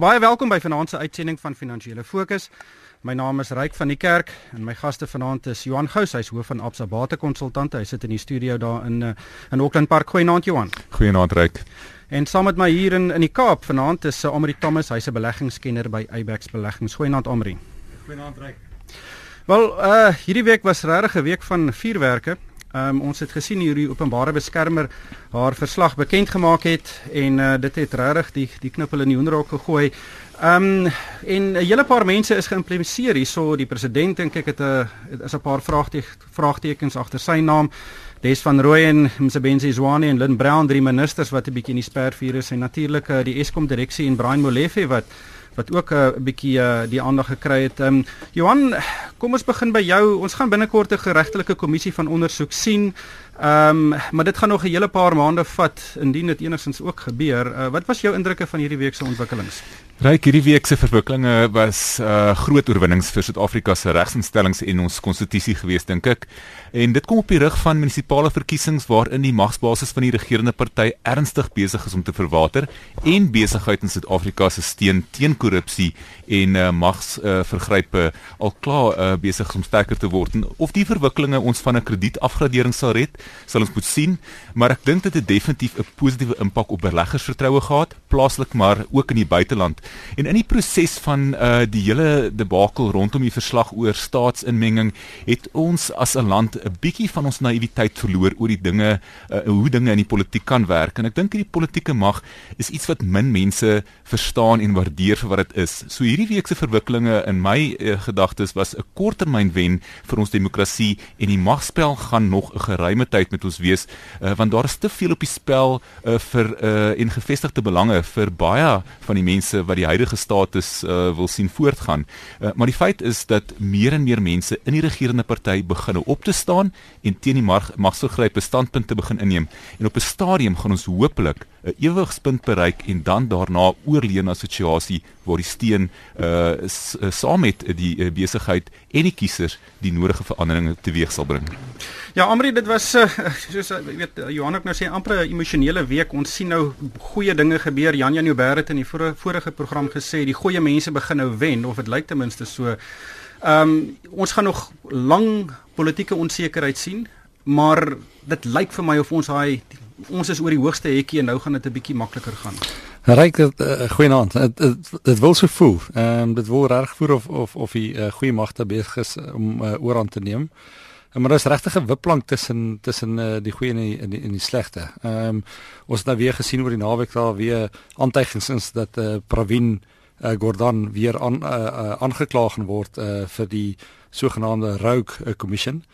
Baie welkom by vanaand se uitsending van Finansiële Fokus. My naam is Ryk van die Kerk en my gaste vanaand is Johan Gous, hy's hoof van Absa Bate Konsultante. Hy sit in die studio daar in eh, in Auckland Park. Goeienaand Johan. Goeienaand Ryk. En saam met my hier in in die Kaap vanaand is uh, Amri Thomas, hy's 'n beleggingskenner by Abex Beleggings. Goeienaand Amri. Goeienaand Ryk. Wel, uh hierdie week was regtig 'n week van vuurwerke. Um, ons het gesien hoe die openbare beskermer haar verslag bekend gemaak het en uh, dit het regtig die die knippel in die hoenderhok gegooi. Ehm um, en 'n hele paar mense is geïmplementeer hierso die president dink ek het 'n is 'n paar vraagtekens agter sy naam. Des van Rooyen, Msebenzi Zwane en Lynn Brown, drie ministers wat 'n bietjie in die spervuur is en natuurlik uh, die Eskom direksie en Brian Molefe wat wat ook 'n uh, bietjie uh, die aandag gekry het. Ehm um, Johan, kom ons begin by jou. Ons gaan binnekort 'n geregtelike kommissie van ondersoek sien. Ehm um, maar dit gaan nog 'n hele paar maande vat indien dit enigstens ook gebeur. Uh, wat was jou indrukke van hierdie week se ontwikkelings? Ryk hierdie week se verwikkelinge was uh groot oorwinnings vir Suid-Afrika se regsinstellings en ons konstitusie gewees dink ek. En dit kom op die rug van munisipale verkiesings waarin die magsbasis van die regerende party ernstig besig is om te verwater en besigheid in Suid-Afrika se steen teen korrupsie en uh, magsvergrype uh, al klaar uh, besig om sterker te word. En of die verwikkelinge ons van 'n kredietafgradering sal red, sal ons moet sien, maar ek dink dit het definitief 'n positiewe impak op beleggersvertroue gehad, plaaslik maar ook in die buiteland. En in die proses van uh, die hele debakel rondom die verslag oor staatsinmenging het ons as 'n land 'n bietjie van ons naïwiteit verloor oor die dinge uh, hoe dinge in die politiek kan werk en ek dink hierdie politieke mag is iets wat min mense verstaan en waardeer vir wat dit is. So hierdie week se verwikkelinge in my uh, gedagtes was 'n korttermyn wen vir ons demokrasie en die magspel gaan nog 'n geruime tyd met ons wees uh, want daar is te veel op die spel uh, vir uh, en gevestigde belange vir baie van die mense wat die huidige status uh, wil sien voortgaan. Uh, maar die feit is dat meer en meer mense in die regerende party begin op te staan en teen die magsvergrype standpunte begin inneem en op 'n stadium gaan ons hopelik 'n ewigspunt bereik en dan daarna oorleef na situasie waar die steen uh saam met die uh, besigheid en die kiesers die nodige veranderinge teweeg sal bring. Ja, Amri, dit was uh, soos jy weet Johan het nou sê amper 'n emosionele week. Ons sien nou goeie dinge gebeur. Jan Jan Joubert het in die vorige, vorige program gesê die goeie mense begin nou wen of dit lyk ten minste so. Ehm um, ons gaan nog lang politieke onsekerheid sien, maar dit lyk vir my of ons daai ons is oor die hoogste hekkie en nou gaan dit 'n bietjie makliker gaan. Ryk dit uh, goeie aand. Dit dit wil so voel. Ehm um, dit wil reg voel of of of die uh, goeie magte besig is om uh, oor aan te neem. Maar daar is regtig 'n wipplank tussen tussen uh, die goeie en die en die, die slegte. Ehm um, ons het nou weer gesien oor die naweek daar weer aantuigings is dat uh, Pravin uh, Gordhan weer aan uh, uh, gaan word uh, vir die sogenaamde Rogue uh, Commission.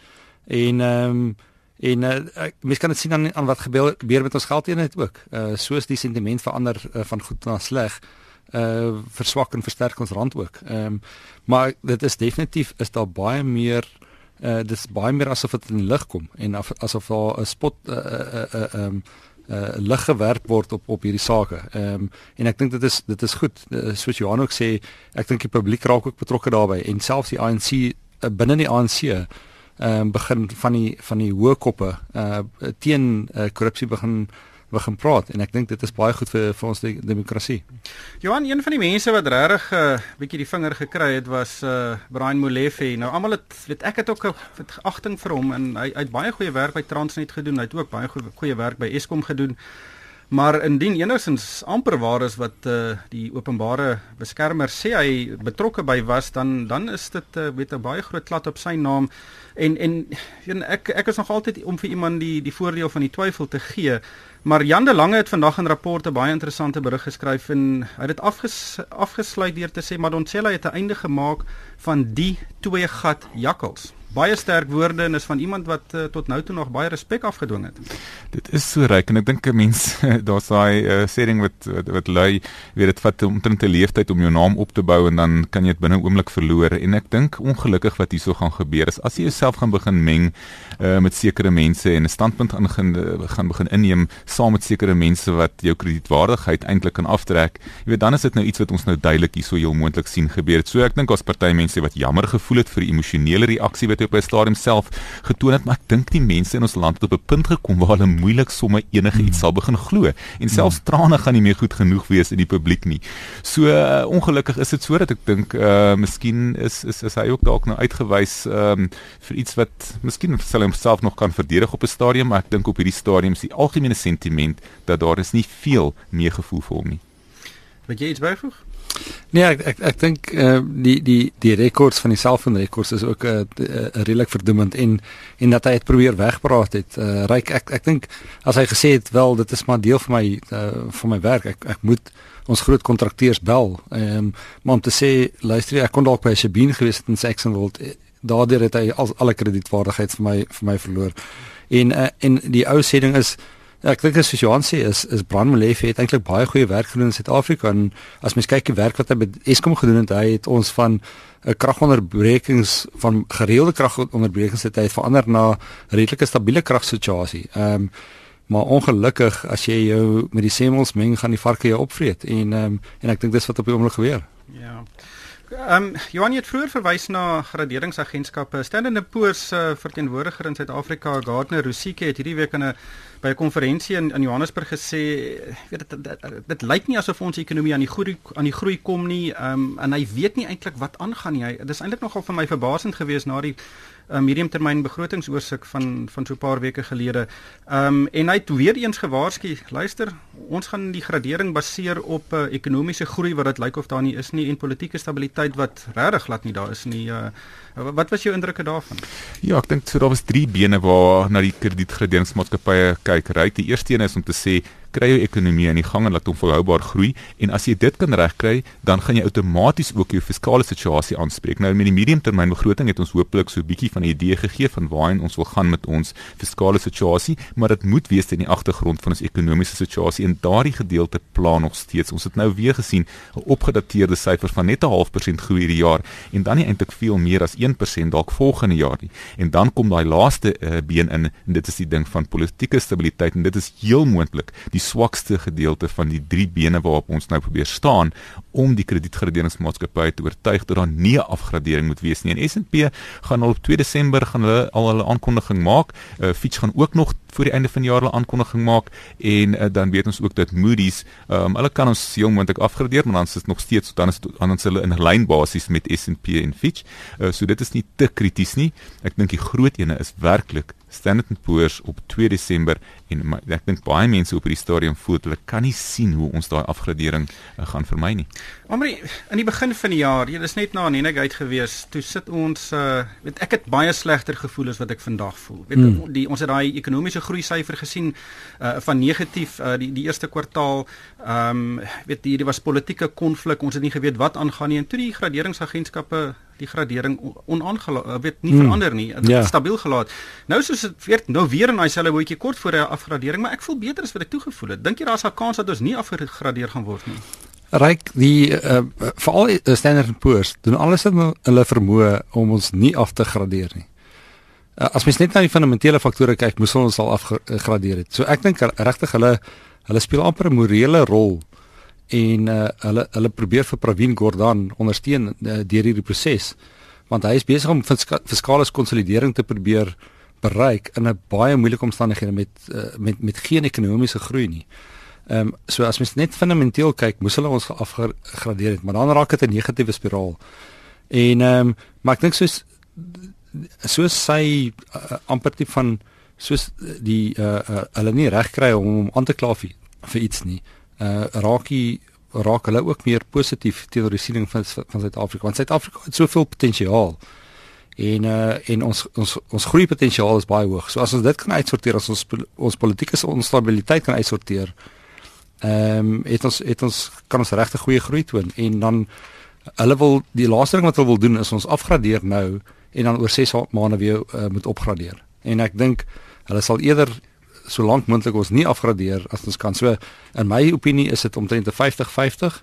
En ehm um, En uh, mens kan dit sien aan aan wat gebeur, gebeur met ons geldeenheid ook. Uh soos die sentiment verander uh, van goed na sleg, uh verswak en versterk ons rand ook. Ehm um, maar dit is definitief is daar baie meer uh dis baie meer asof dit in lig kom en af, asof daar 'n spot uh uh uh um uh lig gewerp word op op hierdie sake. Ehm um, en ek dink dit is dit is goed. Uh, soos Johan ook sê, ek dink die publiek raak ook betrokke daarbey en selfs die ANC uh, binne die ANC ehm um, begin van die van die hoë koppe uh teen uh, korrupsie begin begin praat en ek dink dit is baie goed vir vir ons de demokrasie. Johan, een van die mense wat regtig 'n uh, bietjie die vinger gekry het was uh Brian Molefe. Nou almal het weet ek het ook 'n agting vir hom en hy, hy het baie goeie werk by Transnet gedoen. Hy het ook baie goeie goeie werk by Eskom gedoen. Maar indien enigsins amper waar is wat uh, die openbare beskermer sê hy betrokke by was dan dan is dit uh, weet 'n baie groot klad op sy naam. En en en ek ek is nog altyd om vir iemand die die voordeel van die twyfel te gee. Maar Jan de Lange het vandag in rapporte baie interessante berig geskryf en hy het dit afges, afgesluit deur te sê Madonsela het 'n einde gemaak van die twee gat jakkals baie sterk woorde en is van iemand wat uh, tot nou toe nog baie respek afgedwing het. Dit is so ryk en ek dink 'n mens daar's daai uh, sêding wat wat, wat lui weet dit vat omtrent 'n leeftyd om jou naam op te bou en dan kan jy dit binne 'n oomblik verloor en ek dink ongelukkig wat hierso gaan gebeur is as jy jouself gaan begin meng uh, met sekere mense en 'n standpunt aan gaan gaan begin inneem saam met sekere mense wat jou kredietwaardigheid eintlik kan aftrek. Jy weet dan is dit nou iets wat ons nou duidelik hierso heel moontlik sien gebeur. So ek dink as party mense wat jammer gevoel het vir die emosionele reaksie wat by 'n stadium self getoon het, maar ek dink die mense in ons land het op 'n punt gekom waar hulle moeilik sommer enige iets sal begin glo en selfs trane gaan nie meer goed genoeg wees in die publiek nie. So uh, ongelukkig is dit so dat ek dink uh miskien is is is hy ook dalk nou uitgewys um vir iets wat miskien sal homself nog kan verdedig op 'n stadium, maar ek dink op hierdie stadium is die algemene sentiment dat daar is nie veel meer gevoel vir hom nie. Wat jy iets byvoeg? Nee, ek ek ek dink uh, die die die rekords van die selfoon rekords is ook 'n uh, uh, redelik verdoemend en en dat hy dit probeer wegpraat het. Uh, Ryk ek ek dink as hy gesê het wel dit is maar deel van my uh, van my werk. Ek ek moet ons groot kontrakteurs bel. Ehm um, maar om te sê luister ek kon dalk by Sabine gewees het in Saxonwold. Daardeur het hy al alle kredietwaardigheid vir my vir my verloor. En uh, en die ou sê ding is Ja, ek dink as Johan sê is is Brand Molefe het eintlik baie goeie werk gedoen in Suid-Afrika en as mens kyk die werk wat hy met Eskom gedoen het, hy het ons van 'n kragonderbrekings van gereelde kragonderbrekings het hy verander na 'n redelike stabiele kragsituasie. Ehm um, maar ongelukkig as jy jou met die semmels meng gaan die varke jou opvreet en ehm um, en ek dink dis wat op die oomblik gebeur. Ja. Ehm um, Johan het vroeër verwys na graderingsagentskappe. Standard & Poor's uh, verteenwoordiger in Suid-Afrika, Gardner Rusike het hierdie week in 'n by 'n konferensie in in Johannesburg gesê, weet dit dit, dit, dit lyk nie asof ons ekonomie aan die groei aan die groei kom nie. Ehm um, en hy weet nie eintlik wat aangaan nie. Hy dis eintlik nogal vir my verbasend geweest na die uh, mediumtermyn begrotingsoorsig van van so 'n paar weke gelede. Ehm um, en hy het weer eens gewaarsku, luister, ons gaan die gradering baseer op uh, ekonomiese groei wat dit lyk of daar nie is nie en politieke stabiliteit wat regtig glad nie daar is nie. Uh, wat was jou indrukke daarvan? Ja, ek dink so daar was drie bene waar na die kredietgraderingsmaatskappye kyk. Right? Die eerste een is om te sê kry jou ekonomie aan die gang en laat hom volhoubaar groei en as jy dit kan regkry, dan gaan jy outomaties ook jou fiskale situasie aanspreek. Nou met die mediumtermynbegroting het ons hooplik so 'n bietjie van 'n idee gegee van waarheen ons wil gaan met ons fiskale situasie, maar dit moet wees in die agtergrond van ons ekonomiese situasie en daardie gedeelte plan nog steeds. Ons het nou weer gesien 'n opgedateerde syfer van net 'n half persent groei hierdie jaar en dan nie eintlik veel meer as 1% dalk volgende jaar nie. En dan kom daai laaste uh, been in en dit is die ding van politieke stabiliteit en dit is heel moontlik die swakste gedeelte van die drie bene waarop ons nou probeer staan om die kredietgraderingsmaatskappye te oortuig dat daar nie 'n afgradering moet wees nie. En S&P gaan al op 2 Desember gaan hulle al hulle aankondiging maak. Uh, Fitch gaan ook nog voor die einde van die jaar hulle aankondiging maak en uh, dan weet ons ook dat Moody's, um, hulle kan ons heel moontlik afgradeer, maar dan is dit nog steeds dan is dan ons hulle in lyn basis met S&P en Fitch. Uh, so dit is nie te krities nie. Ek dink die groot ene is werklik Standard & Poor's op 2 Desember en my, ek dink baie mense op hierdie stadium voel hulle kan nie sien hoe ons daai afgradering uh, gaan vermy nie. Omre in die begin van die jaar, jy is net na Nenegate gewees, toe sit ons uh weet ek het baie slegter gevoel as wat ek vandag voel. Weet mm. die ons het daai ekonomiese groei syfer gesien uh van negatief uh die die eerste kwartaal. Ehm um, weet hier was politieke konflik, ons het nie geweet wat aangaan nie en toe die graderingsagentskappe die gradering onaangelaat uh, weet nie hmm. verander nie dit ja. stabiel gelaat. Nou soos dit weer nou weer in daai selfe bootjie kort voor 'n afgradering maar ek voel beter as wat ek toegevoel het. Dink jy daar's 'n kans dat ons nie afgegradeer gaan word nie? Ryk die uh, veral uh, Standard & Poor's doen alles in hulle vermoë om ons nie af te gradeer nie. Uh, as mens net na die fundamentele faktore kyk moes ons al afgradeer het. So ek dink regtig hulle hulle speel amper 'n morele rol en uh, hulle hulle probeer vir Pravin Gordhan ondersteun uh, deur hierdie proses want hy is besig om fiskale konsolidering te probeer bereik in 'n baie moeilike omstandighede met uh, met met geen ekonomiese groei nie. Ehm um, so as mens net fundamenteel kyk, moes hulle ons afgradeer het, maar dan raak dit 'n negatiewe spiraal. En ehm um, maar ek dink soos soos sy uh, amper tipe van soos die uh, uh, hulle nie reg kry om hom aan te kla vir iets nie uh raakie raak hulle ook meer positief teenoor die siening van van Suid-Afrika want Suid-Afrika het soveel potensiaal en uh en ons ons ons groei potensiaal is baie hoog. So as ons dit kan uitsorteer as ons ons politieke onstabiliteit kan uitsorteer ehm um, het ons het ons kan ons regtig goeie groei toon en dan hulle wil die laaste ding wat hulle wil doen is ons afgradeer nou en dan oor 6 maande weer uh, moet opgradeer. En ek dink hulle sal eerder so lank moontlik ons nie afgradeer as ons kan. So in my opinie is dit omtrent 'n 50-50.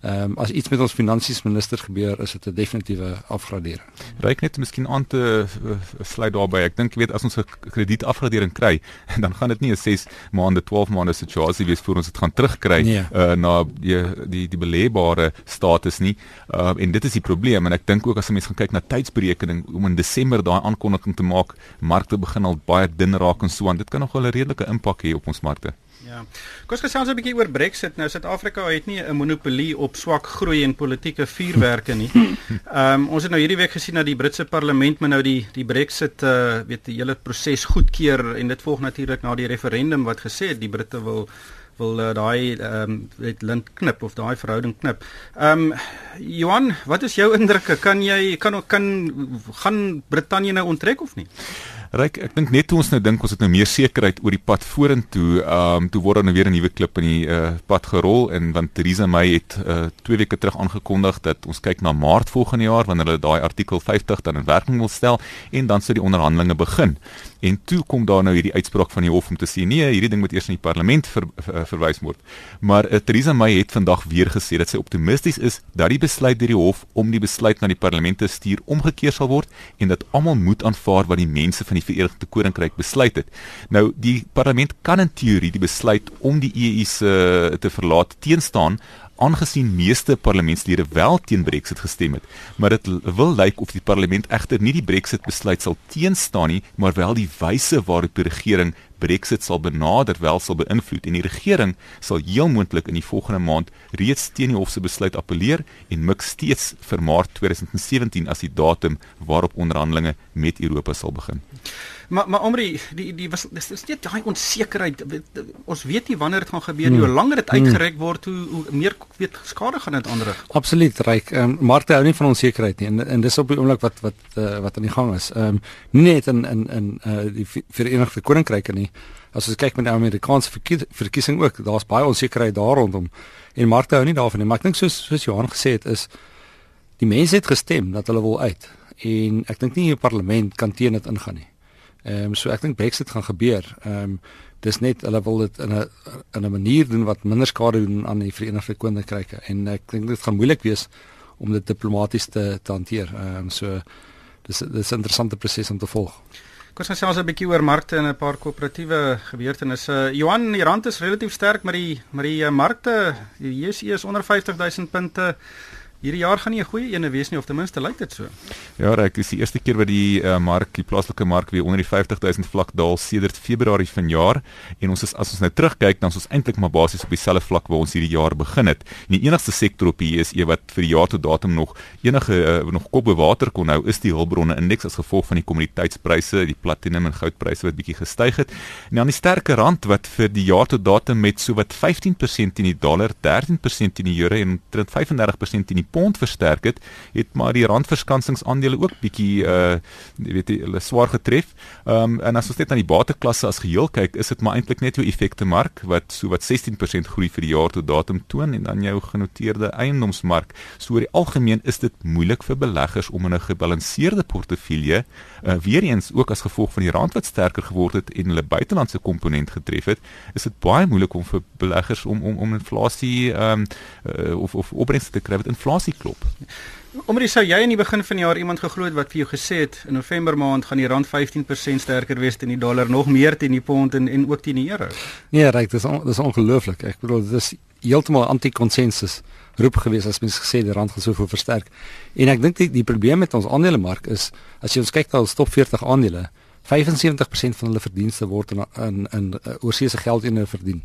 Ehm um, as iets met ons finansies minister gebeur, is dit 'n definitiewe afgradering. Ryk net miskien aan te uh, sluit daarbey. Ek dink jy weet as ons 'n kredietafgradering kry, dan gaan dit nie 'n 6 maande, 12 maande situasie wees voor ons dit gaan terugkry nee. uh, na die die die beleebare status nie. Uh, en dit is die probleem en ek dink ook as 'n mens gaan kyk na tydsberekening om in Desember daai aankondiging te maak, markte begin al baie dun raak en so aan. Dit kan nog wel 'n redelike impak hê op ons markte. Ja. Kom ons gesels 'n bietjie oor Brexit. Nou Suid-Afrika het nie 'n monopolie op swak groei en politieke vuurwerke nie. Ehm um, ons het nou hierdie week gesien dat die Britse parlement men nou die die Brexit uh weet die hele proses goedkeur en dit volg natuurlik na die referendum wat gesê het die Britte wil wil uh, daai ehm um, weet lint knip of daai verhouding knip. Ehm um, Johan, wat is jou indrukke? Kan jy kan kan gaan Brittanje nou onttrek of nie? Ryk, ek dink net toe ons nou dink ons het nou meer sekerheid oor die pad vorentoe, ehm um, toe word daar nou weer 'n nuwe klip in die uh, pad gerol en want Theresa May het uh, twee weke terug aangekondig dat ons kyk na Maart volgende jaar wanneer hulle daai artikel 50 dan in werking wil stel en dan sou die onderhandelinge begin. En toe kom daar nou hierdie uitspraak van die hof om te sê nee, hierdie ding moet eers in die parlement ver, ver, verwys word. Maar uh, Theresa May het vandag weer gesê dat sy optimisties is dat die besluit deur die hof om die besluit na die parlement te stuur omgekeer sal word en dat almal moet aanvaar wat die mense van die Verenigde Koninkryk besluit het. Nou die parlement kan in teorie die besluit om die EU se te verlaat teenstaan aangesien meeste parlementslede wel teen Brexit gestem het, maar dit wil lyk of die parlement egter nie die Brexit besluit sal teenstaan nie, maar wel die wyse waarop die regering Brexit sal benader wel sal beïnvloed en die regering sal heel moontlik in die volgende maand reeds teen die hof se besluit appeleer en mik steeds vir Maart 2017 as die datum waarop onderhandelinge met Europa sal begin. Maar maar Omri, die die was dis is net daai onsekerheid. Ons weet nie wanneer dit gaan gebeur nie. Hmm. Hoe langer dit uitgereik word, hoe, hoe meer weet skade gaan dit aanrig. Absoluut, ryk. Ehm um, Markte hou nie van onsekerheid nie. En en dis op die oomblik wat wat uh, wat aan die gang is. Ehm um, nie net in in in uh, die Verenigde Koninkryk nie. As ons kyk met die Amerikaanse verkiesing ook, daar's baie onsekerheid daar rondom. En Markte hou nie daarvan nie. Maar ek dink soos soos Johan gesê het is die mense het gestem dat hulle wil uit. En ek dink nie die parlement kan teen dit ingaan nie. Ehm um, so ek dink Brexit gaan gebeur. Ehm um, dis net hulle wil dit in 'n in 'n manier doen wat minder skade doen aan die Verenigde Koninkryk en ek dink dit gaan moeilik wees om dit diplomaties te te hanteer. Ehm um, so dis dis 'n interessante proses om te volg. Kom ons sê 'n bietjie oor markte en 'n paar koöperatiewe gebeurtenisse. Johan, die rand is relatief sterk met die met die uh, markte. Die JSE is onder 50000 punte. Hierdie jaar gaan nie 'n goeie ene wees nie of ten minste lyk dit so. Ja, ek dis die eerste keer wat die uh, mark, die plaaslike mark weer onder die 50000 vlak daal sedert Februarie vanjaar en ons is as ons nou terugkyk dan is ons eintlik maar basies op dieselfde vlak waar ons hierdie jaar begin het. En die enigste sektor op hier is e wat vir die jaar tot datum nog enige uh, nog kop be water kon hou is die hulpbronne indeks as gevolg van die kommoditeitspryse, die platinum en goudpryse wat bietjie gestyg het. En dan die sterker rand wat vir die jaar tot datum met so wat 15% in die dollar, 13% in die euro en 35% in die pond versterk het, het maar die randverskansingsandele ook bietjie uh weet jy hulle swaar getref. Um, en as ons net na die bateklasse as geheel kyk, is dit maar eintlik net jou effekte mark wat so wat 16% groei vir die jaar tot datum toon en dan jou genoteerde eiendomsmark. So oor die algemeen is dit moeilik vir beleggers om in 'n gebalanseerde portefeulje uh weer eens ook as gevolg van die rand wat sterker geword het en hulle buitelandse komponent getref het, is dit baie moeilik om vir beleggers om om om inflasie um, uh, of of opbrengste te kry wat inflasie inflasie klop. Omdat sou jy in die begin van die jaar iemand geglo het wat vir jou gesê het in November maand gaan die rand 15% sterker wees teen die dollar, nog meer teen die pond en en ook teen die euro. Nee, reg, dis on, dis ongelooflik. Ek bedoel dis heeltemal anti-konsensus roep gewees as mens gesê die rand gaan so veel versterk. En ek dink die, die probleem met ons aandelemark is as jy ons kyk na die top 40 aandele, 75% van hulle verdienste word in in, in uh, oorseese geld in verdien.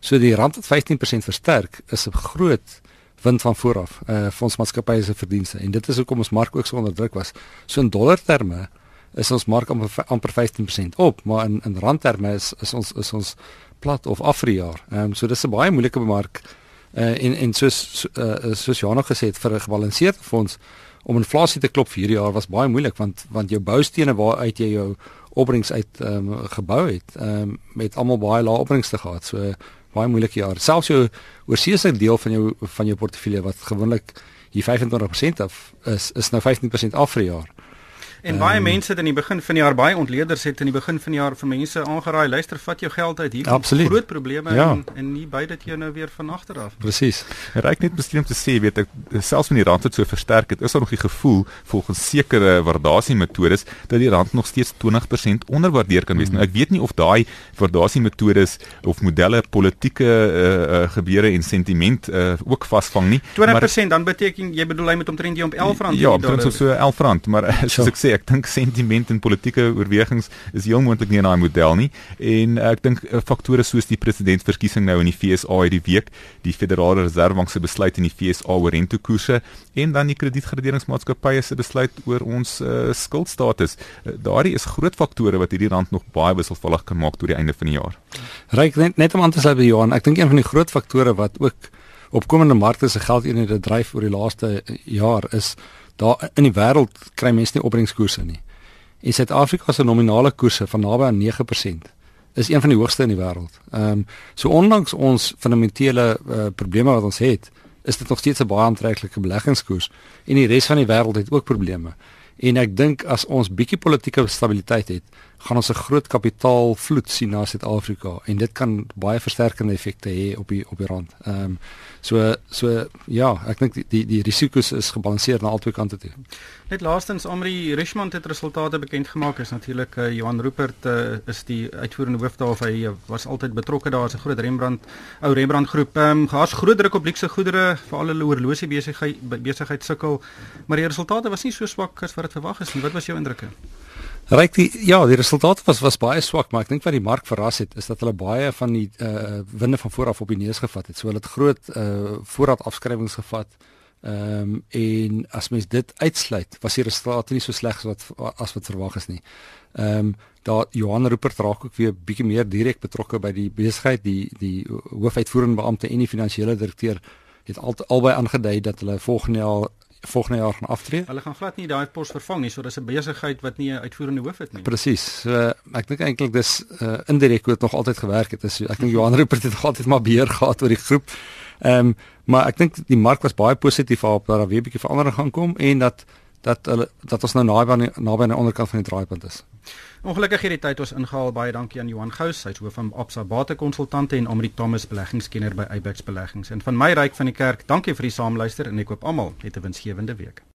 So die rand het 15% versterk is 'n groot wind van vooraf uh fondsmaatskappye se verdienste en dit is hoekom ons mark ook so onder druk was. So in dollar terme is ons mark amper amper 15% op, maar in in rand terme is is ons is ons plat of af vir die jaar. Ehm um, so dis 'n baie moeilike mark uh en en soos uh soos Jana gesê het vir 'n gebalanseerde fonds om inflasie te klop vir hierdie jaar was baie moeilik want want jou boustene waaruit jy jou opbrengs uit ehm um, gebou het ehm um, met almal baie lae opbrengste gehad. So baie moeilike jaar. Selfs jou oorseese deel van jou van jou portefeulje wat gewoonlik hier 25% af is is nou 15% af vir die jaar. En baie um, mense het in die begin van die jaar baie ontleeders het in die begin van die jaar vir mense aangeraai, luister, vat jou geld uit hier. Absoluut. Groot probleme ja. en en nie by dit jou nou weer van agter af. Presies. Ryk net miskien om te sê, weet ek, selfs wanneer die rand het so versterk het, is daar nog die gevoel volgens sekere waardasiemetodes dat die rand nog steeds 20% onderwaardeer kan wees. Mm. Nou ek weet nie of daai waardasiemetodes of modelle politieke uh, uh, gebeure en sentiment uh, ook vasvang nie. 20% maar, dan beteken jy bedoel hy met omtrent jy om 11 rand Ja, omtrent so, so 11 rand, maar soos ek sê, ek dink sentiment en politieke oorwegings is heel moontlik nie in daai model nie. En ek dink faktore soos die presidentsverkiesing nou in die FSA hierdie week, die Federale Reservebank se besluit in die FSA oor rentekoerse en dan die kredietgraderingsmaatskappye se besluit oor ons uh, skuldstatus. Daardie is groot faktore wat hierdie rand nog baie wisselvallig kan maak tot die einde van die jaar. Ryk net, net om aan te sluit by Johan, ek dink een van die groot faktore wat ook opkomende markte se geldeenhede dryf oor die laaste jaar is daar in die wêreld kry mense nie opbrengskoerse nie. En Suid-Afrika se nominale koerse van naby aan 9% is een van die hoogste in die wêreld. Ehm um, so ondanks ons fundamentele uh, probleme wat ons het, is dit nog steeds 'n baie aantreklike beleggingskoers en die res van die wêreld het ook probleme. En ek dink as ons bietjie politieke stabiliteit het, gaan ons 'n groot kapitaalvloed sien na Suid-Afrika en dit kan baie versterkende effekte hê op die op die rand. Ehm um, so so ja, ek dink die die, die risiko's is gebalanseer na albei kante toe. Net laastens Amri Richmond het resultate bekend gemaak. Is natuurlik uh, Johan Rupert uh, is die uitvoerende hoof daar of hy uh, was altyd betrokke daar as 'n groot Rembrandt ou Rembrandt groep. Ehm um, gehas groot druk op luxe goedere vir al hulle horlosie besigheid besigheid sukkel, maar die resultate was nie so swak as wat dit verwag is nie. Wat was jou indrukke? Ryk die ja, die resultate was was baie swak, maar ek dink wat die mark verras het is dat hulle baie van die uh winde van vooraf op die neus gevat het. So hulle het groot uh voorraad afskrywings gevat. Ehm um, en as mens dit uitsluit, was die resultate nie so sleg as wat as wat verwag is nie. Ehm um, daar Johan Rupert raak ook weer bietjie meer direk betrokke by die besigheid, die die hoofuitvoerende beampte en die finansiële direkteur het al albei aangedui dat hulle volgende jaar volgende jaar gaan aftree. Hulle gaan glad nie daai pos vervang nie, so dis 'n besigheid wat nie 'n uitvoerende hoof het nie. Presies. So ek dink eintlik dis uh, indirek hoe dit nog altyd gewerk het. Is ek dink Johan Rupert het nog altyd maar beheer gehad oor die groep. Ehm um, maar ek dink die mark was baie positief op dat daar weer 'n bietjie verandering gaan kom en dat dat hulle dat ons nou naby naby aan die onderkant van die draaipunt is. Ongelukkig hierdie tyd ons ingehaal. Baie dankie aan Johan Gous, hy's hoof van Absa Batekonsultante en Amri Thomas beleggingskenner by Abex Beleggings. En van my ryk van die kerk, dankie vir die saamluister en ek koop almal 'n winsgewende week.